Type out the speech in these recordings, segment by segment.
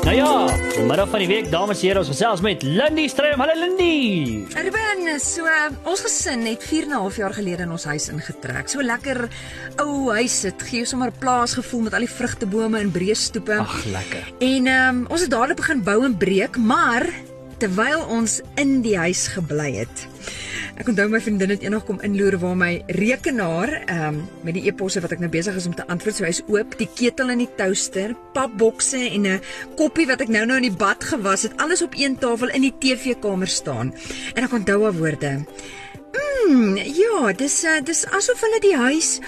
Nou ja, middag van die week, dames en here, ons gesels met Lindy Strydom. Hallo Lindy. Ruben, so uh, ons gesin het 4 en 'n half jaar gelede in ons huis ingetrek. So lekker ou huis, dit gee sommer 'n plaasgevoel met al die vrugtebome en breë stoepe. Ag, lekker. En ehm um, ons het dadelik begin bou en breek, maar terwyl ons in die huis gebly het. Ek onthou my vriendin het eendag kom inloer waar my rekenaar ehm um, met die e-posse wat ek nou besig is om te antwoord, so hy's oop, die ketel in die toaster, papbokse en 'n koppie wat ek nou-nou in die bad gewas het, alles op een tafel in die TV-kamer staan. En ek onthou haar woorde. Mm, ja, dis uh, dis asof hulle die huis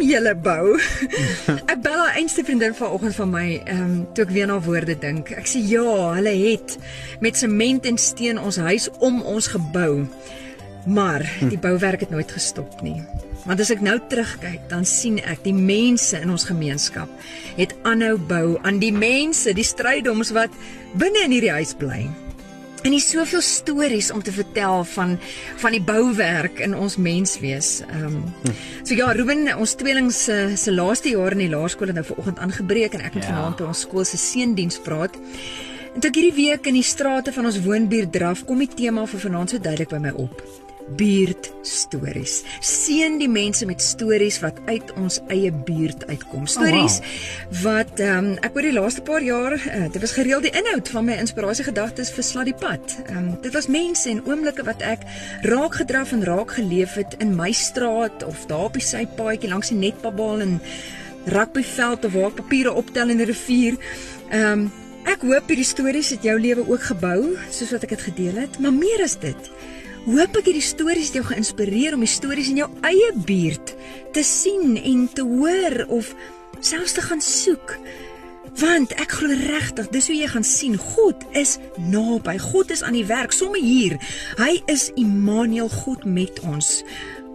om julle bou. ek bel haar einste vriendin vanoggend van my, ehm um, toe ek weer na woorde dink. Ek sê ja, hulle het met sement en steen ons huis om ons gebou. Maar die bouwerk het nooit gestop nie. Want as ek nou terugkyk, dan sien ek die mense in ons gemeenskap het aanhou bou aan die mense, die strydoms wat binne in hierdie huis bly. En dis soveel stories om te vertel van van die bouwerk in ons menswees. Ehm um, so ja, Ruben, ons tweeling se se laaste jaar in die laerskool het nou vanoggend aangebreek en ek moet ja. vanaand by ons skool se seundiens praat. En toe ek hierdie week in die strate van ons woonbuurt draf, kom die tema vir vanaand so duidelik by my op. Buurt stories. Seën die mense met stories wat uit ons eie buurt uitkom. Stories Oh, wat ehm um, ek oor die laaste paar jaar uh, dit was gereeld die inhoud van my inspirasiegedagtes vir Slat die pad. Ehm um, dit was mense en oomblikke wat ek raak gedraf en raak geleef het in my straat of daar op die sypaadjie langs die netpabaal en rugbyveld of waar papiere optel in 'n rivier. Ehm um, ek hoop hierdie stories het jou lewe ook gebou soos wat ek dit gedeel het, maar meer as dit. Hoop ek hierdie stories het jou geïnspireer om die stories in jou eie buurt te sien en te hoor of selfs te gaan soek. Want ek glo regtig, dis hoe jy gaan sien God is naby. God is aan die werk sommer hier. Hy is Immanuel God met ons.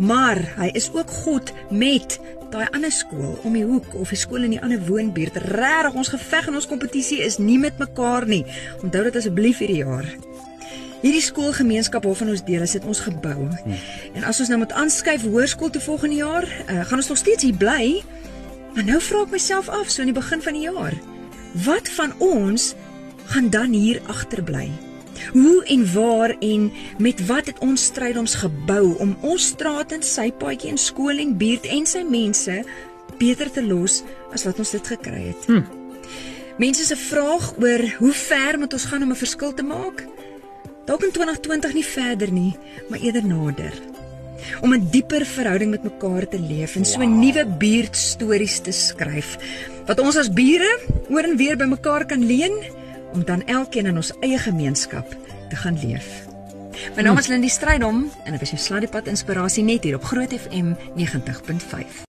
Maar hy is ook God met daai ander skool om die hoek of 'n skool in die ander woonbuurt. Regtig, ons geveg en ons kompetisie is nie met mekaar nie. Onthou dit asseblief hierdie jaar. Hierdie skoolgemeenskap waarvan ons deel is, het ons gebou. Hmm. En as ons nou moet aanskuif hoërskool toe volgende jaar, uh, gaan ons nog steeds hier bly. Maar nou vra ek myself af so in die begin van die jaar, wat van ons gaan dan hier agterbly? Hoe en waar en met wat het ons strydoms gebou om ons straat en sy paadjie en skool en buurt en sy mense beter te los as wat ons dit gekry het? Hm. Mense se vraag oor hoe ver moet ons gaan om 'n verskil te maak? Dalk in 2020 nie verder nie, maar eerder nader. Om 'n dieper verhouding met mekaar te leef en so Wow. nuwe buurtstories te skryf wat ons as bure oor en weer by mekaar kan leen om dan elkeen in ons eie gemeenskap te gaan leef. My naam is Lindie Strydom en ek is jou sladdiepad inspirasie net hier op Groot FM 90.5.